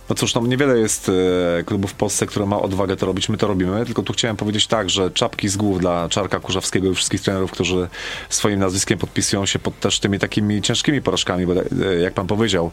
no cóż, no niewiele jest e, klubów w Polsce, które ma odwagę to robić, my to robimy, tylko tu chciałem powiedzieć tak, że czapki z głów dla Czarka Kurzawskiego i wszystkich trenerów, którzy swoim nazwiskiem podpisują się pod też tymi takimi ciężkimi porażkami, bo e, jak pan powiedział,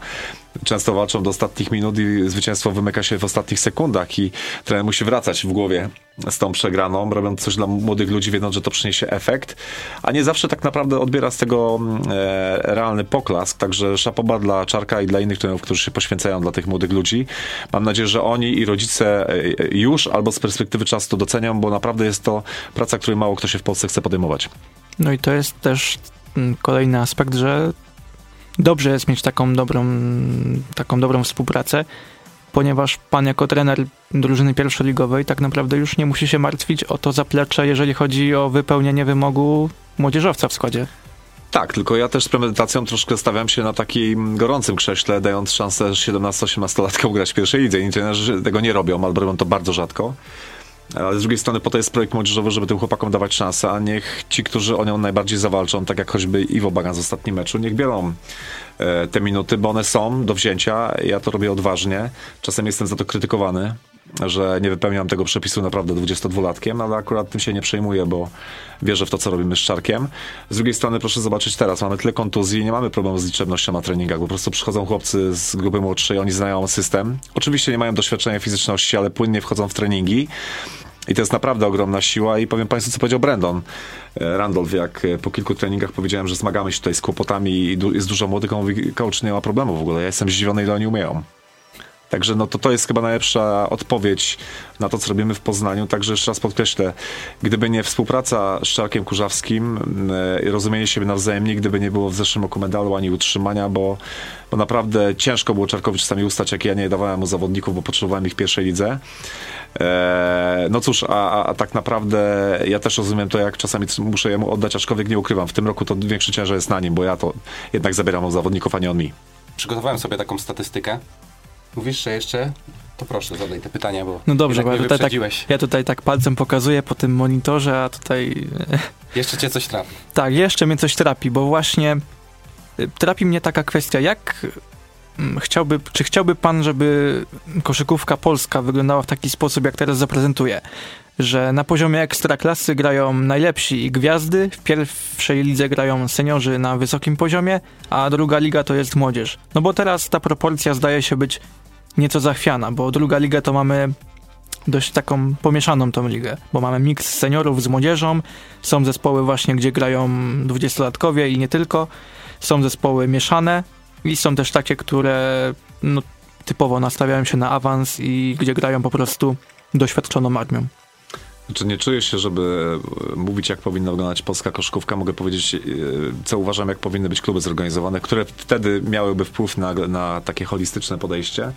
często walczą do ostatnich minut i zwycięstwo wymyka się w ostatnich sekundach i trener musi wracać w głowie z tą przegraną, robiąc coś dla młodych ludzi, wiedząc, że to przyniesie efekt, a nie zawsze tak naprawdę odbiera z tego e, realny poklask, także szapoba dla Czarka i dla innych trenerów, którzy się poświęcają dla tych młodych ludzi. Mam nadzieję, że oni i rodzice e, już albo z perspektywy czasu to docenią, bo naprawdę jest to praca, której mało kto się w Polsce chce podejmować. No i to jest też mm, kolejny aspekt, że dobrze jest mieć taką dobrą, taką dobrą współpracę, ponieważ pan jako trener drużyny pierwszoligowej tak naprawdę już nie musi się martwić o to zaplecze, jeżeli chodzi o wypełnienie wymogu młodzieżowca w składzie. Tak, tylko ja też z premedytacją troszkę stawiam się na takim gorącym krześle, dając szansę 17-18-latkom grać w pierwszej lidze. Inni tego nie robią, albo robią to bardzo rzadko. Ale z drugiej strony po to jest projekt młodzieżowy, żeby tym chłopakom dawać szansę, a niech ci, którzy o nią najbardziej zawalczą, tak jak choćby Iwo Bagan z ostatnim meczu, niech biorą e, te minuty, bo one są do wzięcia. Ja to robię odważnie. Czasem jestem za to krytykowany, że nie wypełniam tego przepisu naprawdę 22-latkiem, ale akurat tym się nie przejmuję, bo wierzę w to, co robimy z Czarkiem. Z drugiej strony proszę zobaczyć teraz, mamy tyle kontuzji, nie mamy problemu z liczebnością na treningach, po prostu przychodzą chłopcy z grupy młodszej, oni znają system. Oczywiście nie mają doświadczenia fizyczności, ale płynnie wchodzą w treningi. I to jest naprawdę ogromna siła i powiem Państwu, co powiedział Brandon e, Randolph, jak e, po kilku treningach powiedziałem, że zmagamy się tutaj z kłopotami i jest dużo młodych, on mówi, coach, nie ma problemu w ogóle, ja jestem zdziwiony, ile oni umieją. Także no to, to jest chyba najlepsza odpowiedź na to, co robimy w Poznaniu. Także jeszcze raz podkreślę, gdyby nie współpraca z Czarkiem Kurzawskim e, i rozumienie siebie nawzajem, gdyby nie było w zeszłym roku medalu ani utrzymania, bo, bo naprawdę ciężko było Czarkowi czasami ustać, jak ja nie dawałem mu zawodników, bo potrzebowałem ich pierwszej lidze. E, no cóż, a, a, tak naprawdę ja też rozumiem to, jak czasami muszę jemu oddać, aczkolwiek nie ukrywam. W tym roku to większy ciężar jest na nim, bo ja to jednak zabieram od zawodników, a nie on mi. Przygotowałem sobie taką statystykę. Mówisz, że jeszcze to proszę, zadaj te pytania, bo. No dobrze, bo ja tutaj, tak, ja tutaj tak palcem pokazuję po tym monitorze, a tutaj. Jeszcze cię coś trapi. tak, jeszcze mnie coś trapi, bo właśnie y, trapi mnie taka kwestia, jak mm, chciałby, czy chciałby pan, żeby koszykówka polska wyglądała w taki sposób, jak teraz zaprezentuje? Że na poziomie ekstraklasy grają najlepsi i gwiazdy, w pierwszej lidze grają seniorzy na wysokim poziomie, a druga liga to jest młodzież. No bo teraz ta proporcja zdaje się być nieco zachwiana, bo druga liga to mamy dość taką pomieszaną tą ligę, bo mamy miks seniorów z młodzieżą, są zespoły właśnie, gdzie grają dwudziestolatkowie i nie tylko, są zespoły mieszane i są też takie, które no, typowo nastawiają się na awans i gdzie grają po prostu doświadczoną armią. Znaczy nie czuję się, żeby e, mówić, jak powinna wyglądać polska koszkówka. Mogę powiedzieć, e, co uważam, jak powinny być kluby zorganizowane, które wtedy miałyby wpływ na, na takie holistyczne podejście.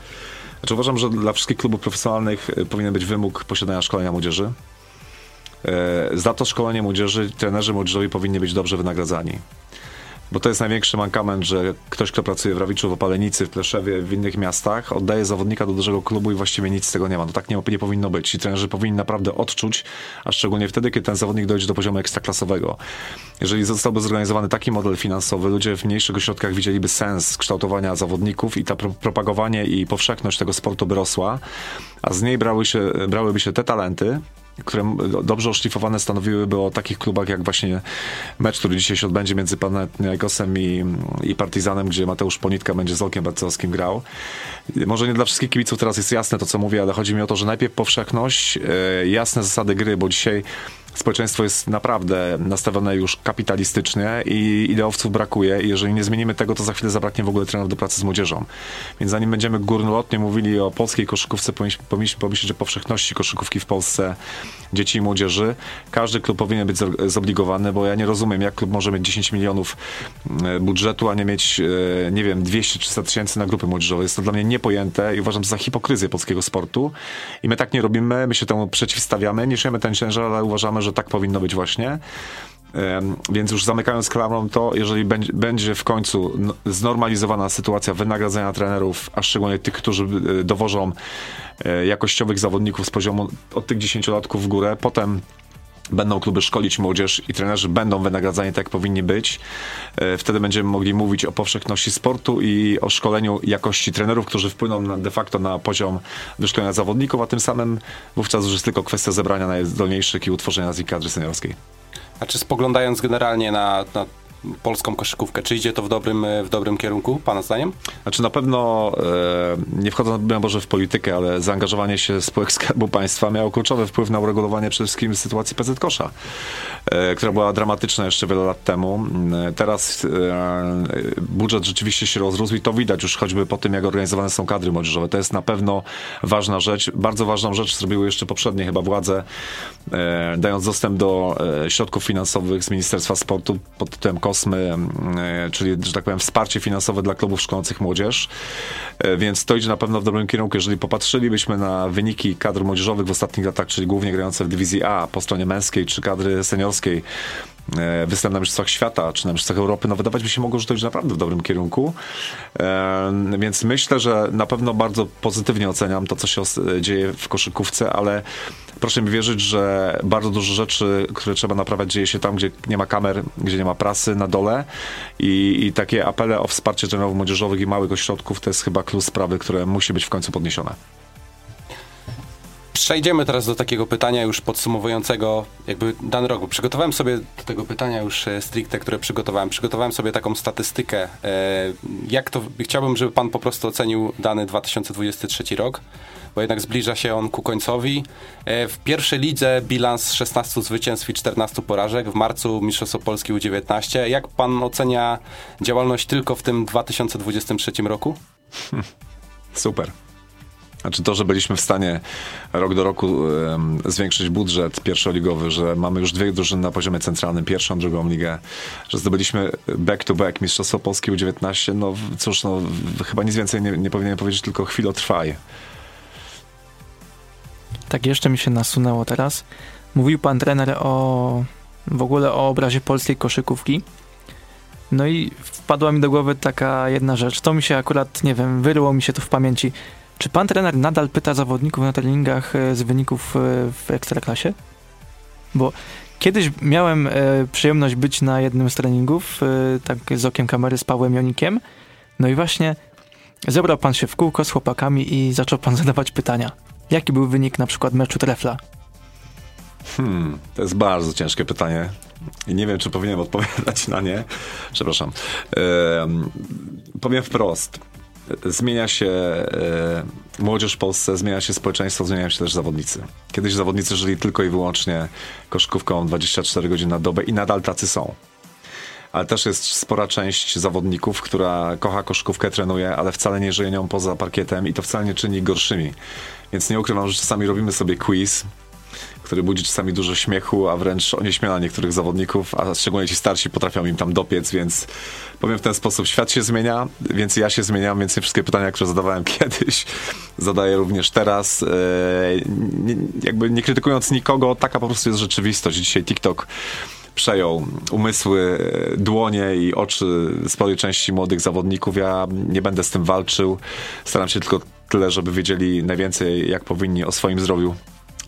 Znaczy uważam, że dla wszystkich klubów profesjonalnych e, powinien być wymóg posiadania szkolenia młodzieży. Za to szkolenie młodzieży trenerzy młodzieżowi powinni być dobrze wynagradzani. Bo to jest największy mankament, że ktoś, kto pracuje w Rawiczu, w Opalenicy, w Pleszewie, w innych miastach, oddaje zawodnika do dużego klubu i właściwie nic z tego nie ma. No tak nie, nie powinno być. I trenerzy powinni naprawdę odczuć, a szczególnie wtedy, kiedy ten zawodnik dojdzie do poziomu ekstraklasowego. Jeżeli zostałby zorganizowany taki model finansowy, ludzie w mniejszych ośrodkach widzieliby sens kształtowania zawodników i ta pro propagowanie i powszechność tego sportu by rosła, a z niej brały się, brałyby się te talenty, które dobrze oszlifowane stanowiłyby o takich klubach jak właśnie mecz, który dzisiaj się odbędzie między Panathinaikosem i, i Partizanem, gdzie Mateusz Ponitka będzie z Olkiem Barcowskim grał. Może nie dla wszystkich kibiców teraz jest jasne to, co mówię, ale chodzi mi o to, że najpierw powszechność, e, jasne zasady gry, bo dzisiaj społeczeństwo jest naprawdę nastawione już kapitalistycznie i ideowców brakuje i jeżeli nie zmienimy tego, to za chwilę zabraknie w ogóle trenerów do pracy z młodzieżą. Więc zanim będziemy górnolotnie mówili o polskiej koszykówce, powinniśmy pomyśleć o powszechności koszykówki w Polsce dzieci i młodzieży. Każdy klub powinien być zobligowany, bo ja nie rozumiem, jak klub może mieć 10 milionów e, budżetu, a nie mieć, e, nie wiem, 200-300 tysięcy na grupy młodzieżowe. Jest to dla mnie niepojęte i uważam za hipokryzję polskiego sportu. I my tak nie robimy, my się temu przeciwstawiamy, niesiemy ten ciężar, ale uważamy, że tak powinno być właśnie. Więc już zamykając klamrą to, jeżeli będzie w końcu znormalizowana sytuacja wynagradzania trenerów, a szczególnie tych, którzy e, dowożą e, jakościowych zawodników z poziomu od tych 10 latków w górę, potem będą kluby szkolić młodzież i trenerzy będą wynagradzani tak, jak powinni być. E, wtedy będziemy mogli mówić o powszechności sportu i o szkoleniu jakości trenerów, którzy wpłyną na, de facto na poziom wyszkolenia zawodników, a tym samym wówczas już jest tylko kwestia zebrania najzdolniejszych i utworzenia z nich kadry seniorskiej. A czy spoglądając generalnie na, na polską koszykówkę. Czy idzie to w dobrym, e, w dobrym kierunku, Pana zdaniem? Znaczy na pewno, e, nie wchodząc może w politykę, ale zaangażowanie się spółek Skarbu Państwa miało kluczowy wpływ na uregulowanie przede wszystkim sytuacji PZ Kosza, e, która była dramatyczna jeszcze wiele lat temu. E, teraz e, budżet rzeczywiście się rozrósł i to widać już choćby po tym, jak organizowane są kadry młodzieżowe. To jest na pewno ważna rzecz. Bardzo ważną rzecz zrobiły jeszcze poprzednie chyba władze, e, dając dostęp do środków finansowych z Ministerstwa Sportu pod tytułem Kosmy, e, czyli, że tak powiem, wsparcie finansowe dla klubów szkolących młodzież. E, więc to idzie na pewno w dobrym kierunku. Jeżeli popatrzylibyśmy na wyniki kadr młodzieżowych w ostatnich latach, czyli głównie grające w dywizji A po stronie męskiej, czy kadry seniorskiej, E, występ na Mistrzostwach Świata czy na Mistrzostwach Europy, no wydawać by się mogło, że to już naprawdę w dobrym kierunku. Więc myślę, że na pewno bardzo pozytywnie oceniam to, co się dzieje w koszykówce, ale proszę mi wierzyć, że bardzo dużo rzeczy, które trzeba naprawiać, dzieje się tam, gdzie nie ma kamer, gdzie nie ma prasy na dole i, i takie apele o wsparcie trenerów młodzieżowych i małych ośrodków to jest chyba klucz sprawy, które musi być w końcu podniesione. Przejdziemy teraz do takiego pytania już podsumowującego jakby dany rok, przygotowałem sobie do tego pytania już e, stricte, które przygotowałem. Przygotowałem sobie taką statystykę, e, jak to, chciałbym, żeby pan po prostu ocenił dany 2023 rok, bo jednak zbliża się on ku końcowi. E, w pierwszej lidze bilans 16 zwycięstw i 14 porażek, w marcu Mistrzostwo Polski U19. Jak pan ocenia działalność tylko w tym 2023 roku? Super. Znaczy to, że byliśmy w stanie rok do roku um, zwiększyć budżet pierwszoligowy, że mamy już dwie drużyny na poziomie centralnym, pierwszą, drugą ligę, że zdobyliśmy back-to-back -back Mistrzostwo Polski U19, no cóż, no chyba nic więcej nie, nie powinienem powiedzieć, tylko chwilę trwaj. Tak, jeszcze mi się nasunęło teraz. Mówił pan trener o w ogóle o obrazie polskiej koszykówki. No i wpadła mi do głowy taka jedna rzecz. To mi się akurat, nie wiem, wyryło mi się to w pamięci. Czy pan trener nadal pyta zawodników na treningach e, z wyników e, w ekstraklasie? Bo kiedyś miałem e, przyjemność być na jednym z treningów, tak z okiem kamery z Pawłem Jonikiem. No i właśnie zebrał pan się w kółko z chłopakami i zaczął pan zadawać pytania. Jaki był wynik na przykład meczu trefla? Hmm, to jest bardzo ciężkie pytanie i nie wiem, czy powinienem odpowiadać na nie. Przepraszam. powiem wprost zmienia się e, młodzież w Polsce, zmienia się społeczeństwo, zmieniają się też zawodnicy. Kiedyś zawodnicy żyli tylko i wyłącznie koszykówką 24 godziny na dobę i nadal tacy są. Ale też jest spora część zawodników, która kocha koszykówkę, trenuje, ale wcale nie żyje nią poza parkietem i to wcale nie czyni gorszymi. Więc nie ukrywam, że czasami robimy sobie quiz, który budzi czasami dużo śmiechu, a wręcz onieśmiela niektórych zawodników, a szczególnie ci starsi potrafią im tam dopiec, więc powiem w ten sposób, świat się zmienia, więc ja się zmieniam, więc wszystkie pytania, które zadawałem kiedyś, zadaję również teraz. E, jakby nie krytykując nikogo, taka po prostu jest rzeczywistość. Dzisiaj TikTok przejął umysły, dłonie i oczy sporej części młodych zawodników. Ja nie będę z tym walczył. Staram się tylko tyle, żeby wiedzieli najwięcej, jak powinni o swoim zdrowiu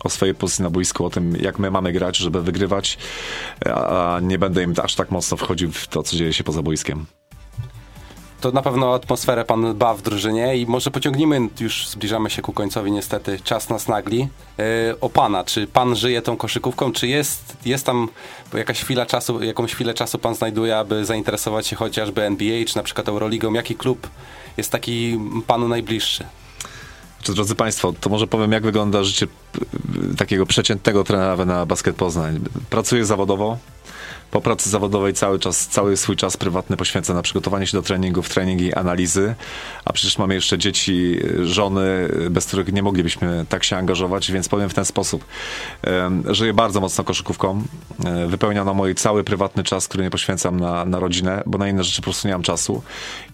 o swojej pozycji na boisku, o tym, jak my mamy grać, żeby wygrywać, a nie będę im aż tak mocno wchodził w to, co dzieje się poza boiskiem to na pewno atmosferę pan dba w drużynie i może pociągnijmy, już zbliżamy się ku końcowi niestety, czas nas nagli, yy, o pana. Czy pan żyje tą koszykówką, czy jest, jest tam jakaś chwila czasu, jakąś chwilę czasu pan znajduje, aby zainteresować się chociażby NBA, czy na przykład Euroligą? Jaki klub jest taki panu najbliższy? Drodzy Państwo, to może powiem, jak wygląda życie takiego przeciętnego trenera na basket Poznań. Pracuję zawodowo, po pracy zawodowej cały czas, cały swój czas prywatny poświęcę na przygotowanie się do treningów, treningi, analizy, a przecież mamy jeszcze dzieci, żony, bez których nie moglibyśmy tak się angażować, więc powiem w ten sposób. Żyję bardzo mocno koszykówką, e, wypełnia na mój cały prywatny czas, który nie poświęcam na, na rodzinę, bo na inne rzeczy po prostu nie mam czasu.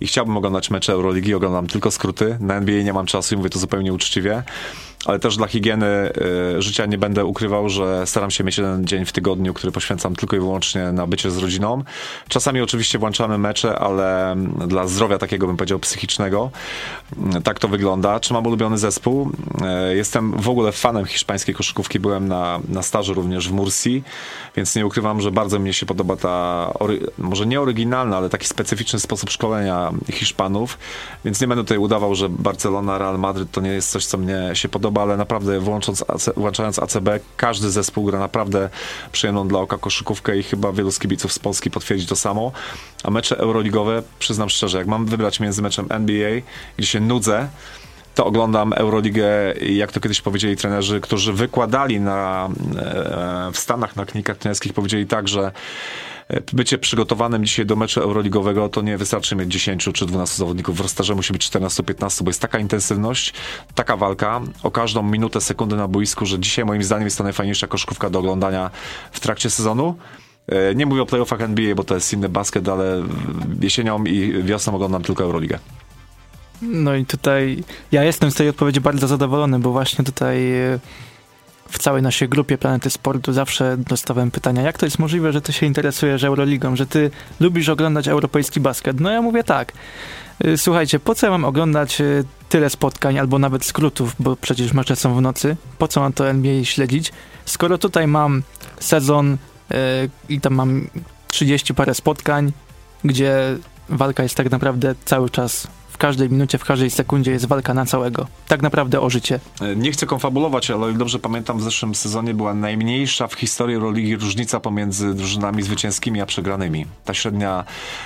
I chciałbym oglądać mecze Euroligi, oglądam tylko skróty, na NBA nie mam czasu i mówię to zupełnie uczciwie ale też dla higieny y, życia nie będę ukrywał, że staram się mieć jeden dzień w tygodniu, który poświęcam tylko i wyłącznie na bycie z rodziną. Czasami oczywiście włączamy mecze, ale dla zdrowia takiego bym powiedział psychicznego y, tak to wygląda. Czy mam ulubiony zespół? Y, jestem w ogóle fanem hiszpańskiej koszykówki, byłem na, na stażu również w Mursi, więc nie ukrywam, że bardzo mnie się podoba ta, może nie oryginalna, ale taki specyficzny sposób szkolenia Hiszpanów, więc nie będę tutaj udawał, że Barcelona, Real Madryt to nie jest coś, co mnie się podoba podoba, ale naprawdę włącząc AC, włączając ACB, każdy zespół gra naprawdę przyjemną dla oka koszykówkę i chyba wielu z kibiców z Polski potwierdzi to samo. A mecze euroligowe, przyznam szczerze, jak mam wybrać między meczem NBA, gdzie się nudzę, to oglądam Euroligę, jak to kiedyś powiedzieli trenerzy, którzy wykładali na, e, w Stanach na klinikach trenerskich, powiedzieli tak, że bycie przygotowanym dzisiaj do meczu euroligowego to nie wystarczy mieć 10 czy 12 zawodników. W rozstarze musi być 14-15, bo jest taka intensywność, taka walka o każdą minutę, sekundę na boisku, że dzisiaj moim zdaniem jest to najfajniejsza koszkówka do oglądania w trakcie sezonu. E, nie mówię o playoffach NBA, bo to jest inny basket, ale jesienią i wiosną oglądam tylko Euroligę. No i tutaj ja jestem z tej odpowiedzi bardzo zadowolony, bo właśnie tutaj e, w całej naszej grupie Planety Sportu zawsze dostawałem pytania, jak to jest możliwe, że ty się interesujesz Euroligą, że ty lubisz oglądać europejski basket? No ja mówię tak. Y, słuchajcie, po co ja mam oglądać y, tyle spotkań, albo nawet skrótów, bo przecież mecze są w nocy? Po co mam to NBA śledzić? Skoro tutaj mam sezon yy, i tam mam 30 parę spotkań, gdzie walka jest tak naprawdę cały czas w każdej minucie, w każdej sekundzie jest walka na całego. Tak naprawdę o życie. E, nie chcę konfabulować, ale dobrze pamiętam, w zeszłym sezonie była najmniejsza w historii Euroligi różnica pomiędzy drużynami zwycięskimi a przegranymi. Ta średnia,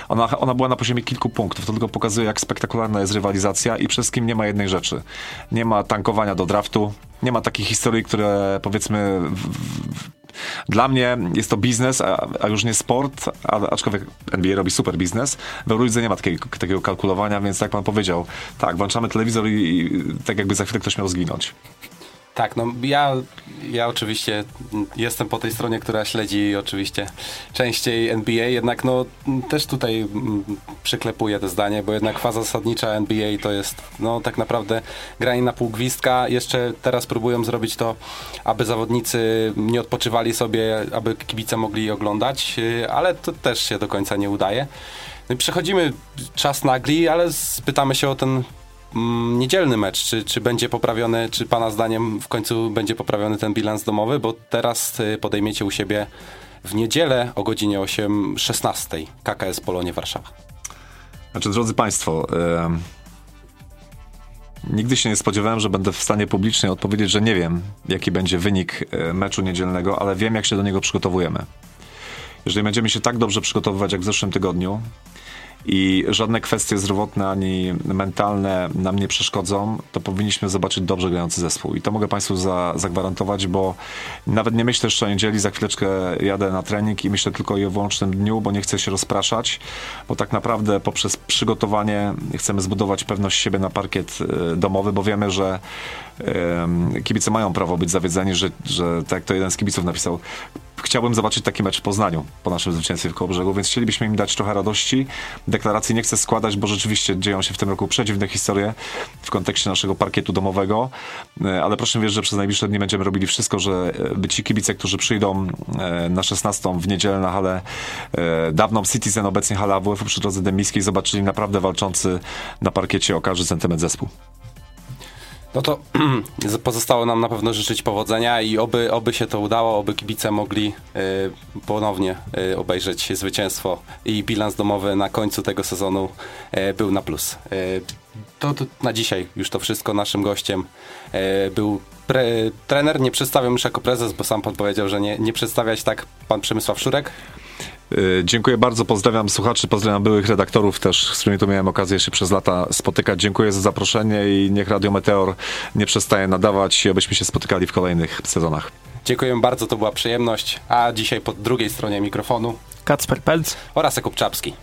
ona, ona była na poziomie kilku punktów. To tylko pokazuje, jak spektakularna jest rywalizacja i przede wszystkim nie ma jednej rzeczy. Nie ma tankowania do draftu, nie ma takich historii, które powiedzmy w, w, dla mnie jest to biznes, a, a już nie sport, a, aczkolwiek NBA robi super biznes. W Eurolidze nie ma takiego, takiego kalkulowania, więc jak pan powiedział, tak, włączamy telewizor i, i tak jakby za chwilę ktoś miał zginąć. Tak, no ja, ja oczywiście jestem po tej stronie, która śledzi oczywiście częściej NBA, jednak no też tutaj mm, przyklepuję to zdanie, bo jednak faza zasadnicza NBA to jest no tak naprawdę granie na pół gwizdka. Jeszcze teraz próbują zrobić to, aby zawodnicy nie odpoczywali sobie, aby kibice mogli oglądać, y, ale to też się do końca nie udaje. No przechodzimy czas nagli, ale spytamy się o ten mm, niedzielny mecz, czy, czy będzie poprawiony, czy pana zdaniem w końcu będzie poprawiony ten bilans domowy, bo teraz y, podejmiecie u siebie w niedzielę o godzinie 8.16 KKS Polonie Warszawa. Znaczy, drodzy Państwo, Nigdy się nie spodziewałem, że będę w stanie publicznie odpowiedzieć, że nie wiem, jaki będzie wynik e, meczu niedzielnego, ale wiem, jak się do niego przygotowujemy. Jeżeli będziemy się tak dobrze przygotowywać jak w zeszłym tygodniu, i żadne kwestie zdrowotne ani mentalne nam nie przeszkodzą, to powinniśmy zobaczyć dobrze grający zespół. I to mogę Państwu za, zagwarantować, bo nawet nie myślę jeszcze o niedzieli, za chwileczkę jadę na trening i myślę tylko i o wyłącznym dniu, bo nie chcę się rozpraszać, bo tak naprawdę poprzez przygotowanie chcemy zbudować pewność siebie na parkiet e, domowy, bo wiemy, że kibice mają prawo być zawiedzeni, że, że tak to jeden z kibiców napisał, chciałbym zobaczyć taki mecz w Poznaniu po naszym zwycięstwie w Kołobrzegu, więc chcielibyśmy im dać trochę radości. Deklaracji nie chcę składać, bo rzeczywiście dzieją się w tym roku przedziwne historie w kontekście naszego parkietu domowego, e, ale proszę wierzyć, że przez najbliższe dni będziemy robili wszystko, że e, ci kibice, którzy przyjdą e, na 16 w niedzielę na halę dawną Citizen, obecnie hala AWF przy drodze Demiskiej, zobaczyli naprawdę walczący na parkiecie o każdy centymetr zespół. No to pozostało nam na pewno życzyć powodzenia i oby, oby się to udało, oby kibice mogli y, ponownie y, obejrzeć zwycięstwo i bilans domowy na końcu tego sezonu y, był na plus. To, to, na dzisiaj już to wszystko. Naszym gościem był pre, trener. Nie przedstawiam już jako prezes, bo sam pan powiedział, że nie, nie przedstawiać tak pan Przemysław Szurek. Y, dziękuję bardzo, pozdrawiam słuchaczy, pozdrawiam byłych redaktorów też, z którymi tu miałem okazję się przez lata spotykać. Dziękuję za zaproszenie i niech Radio Meteor nie przestaje nadawać i abyśmy się spotykali w kolejnych sezonach. Dziękuję bardzo, to była przyjemność. A dzisiaj po drugiej stronie mikrofonu Kacper Pelc oraz Jakub Czapski.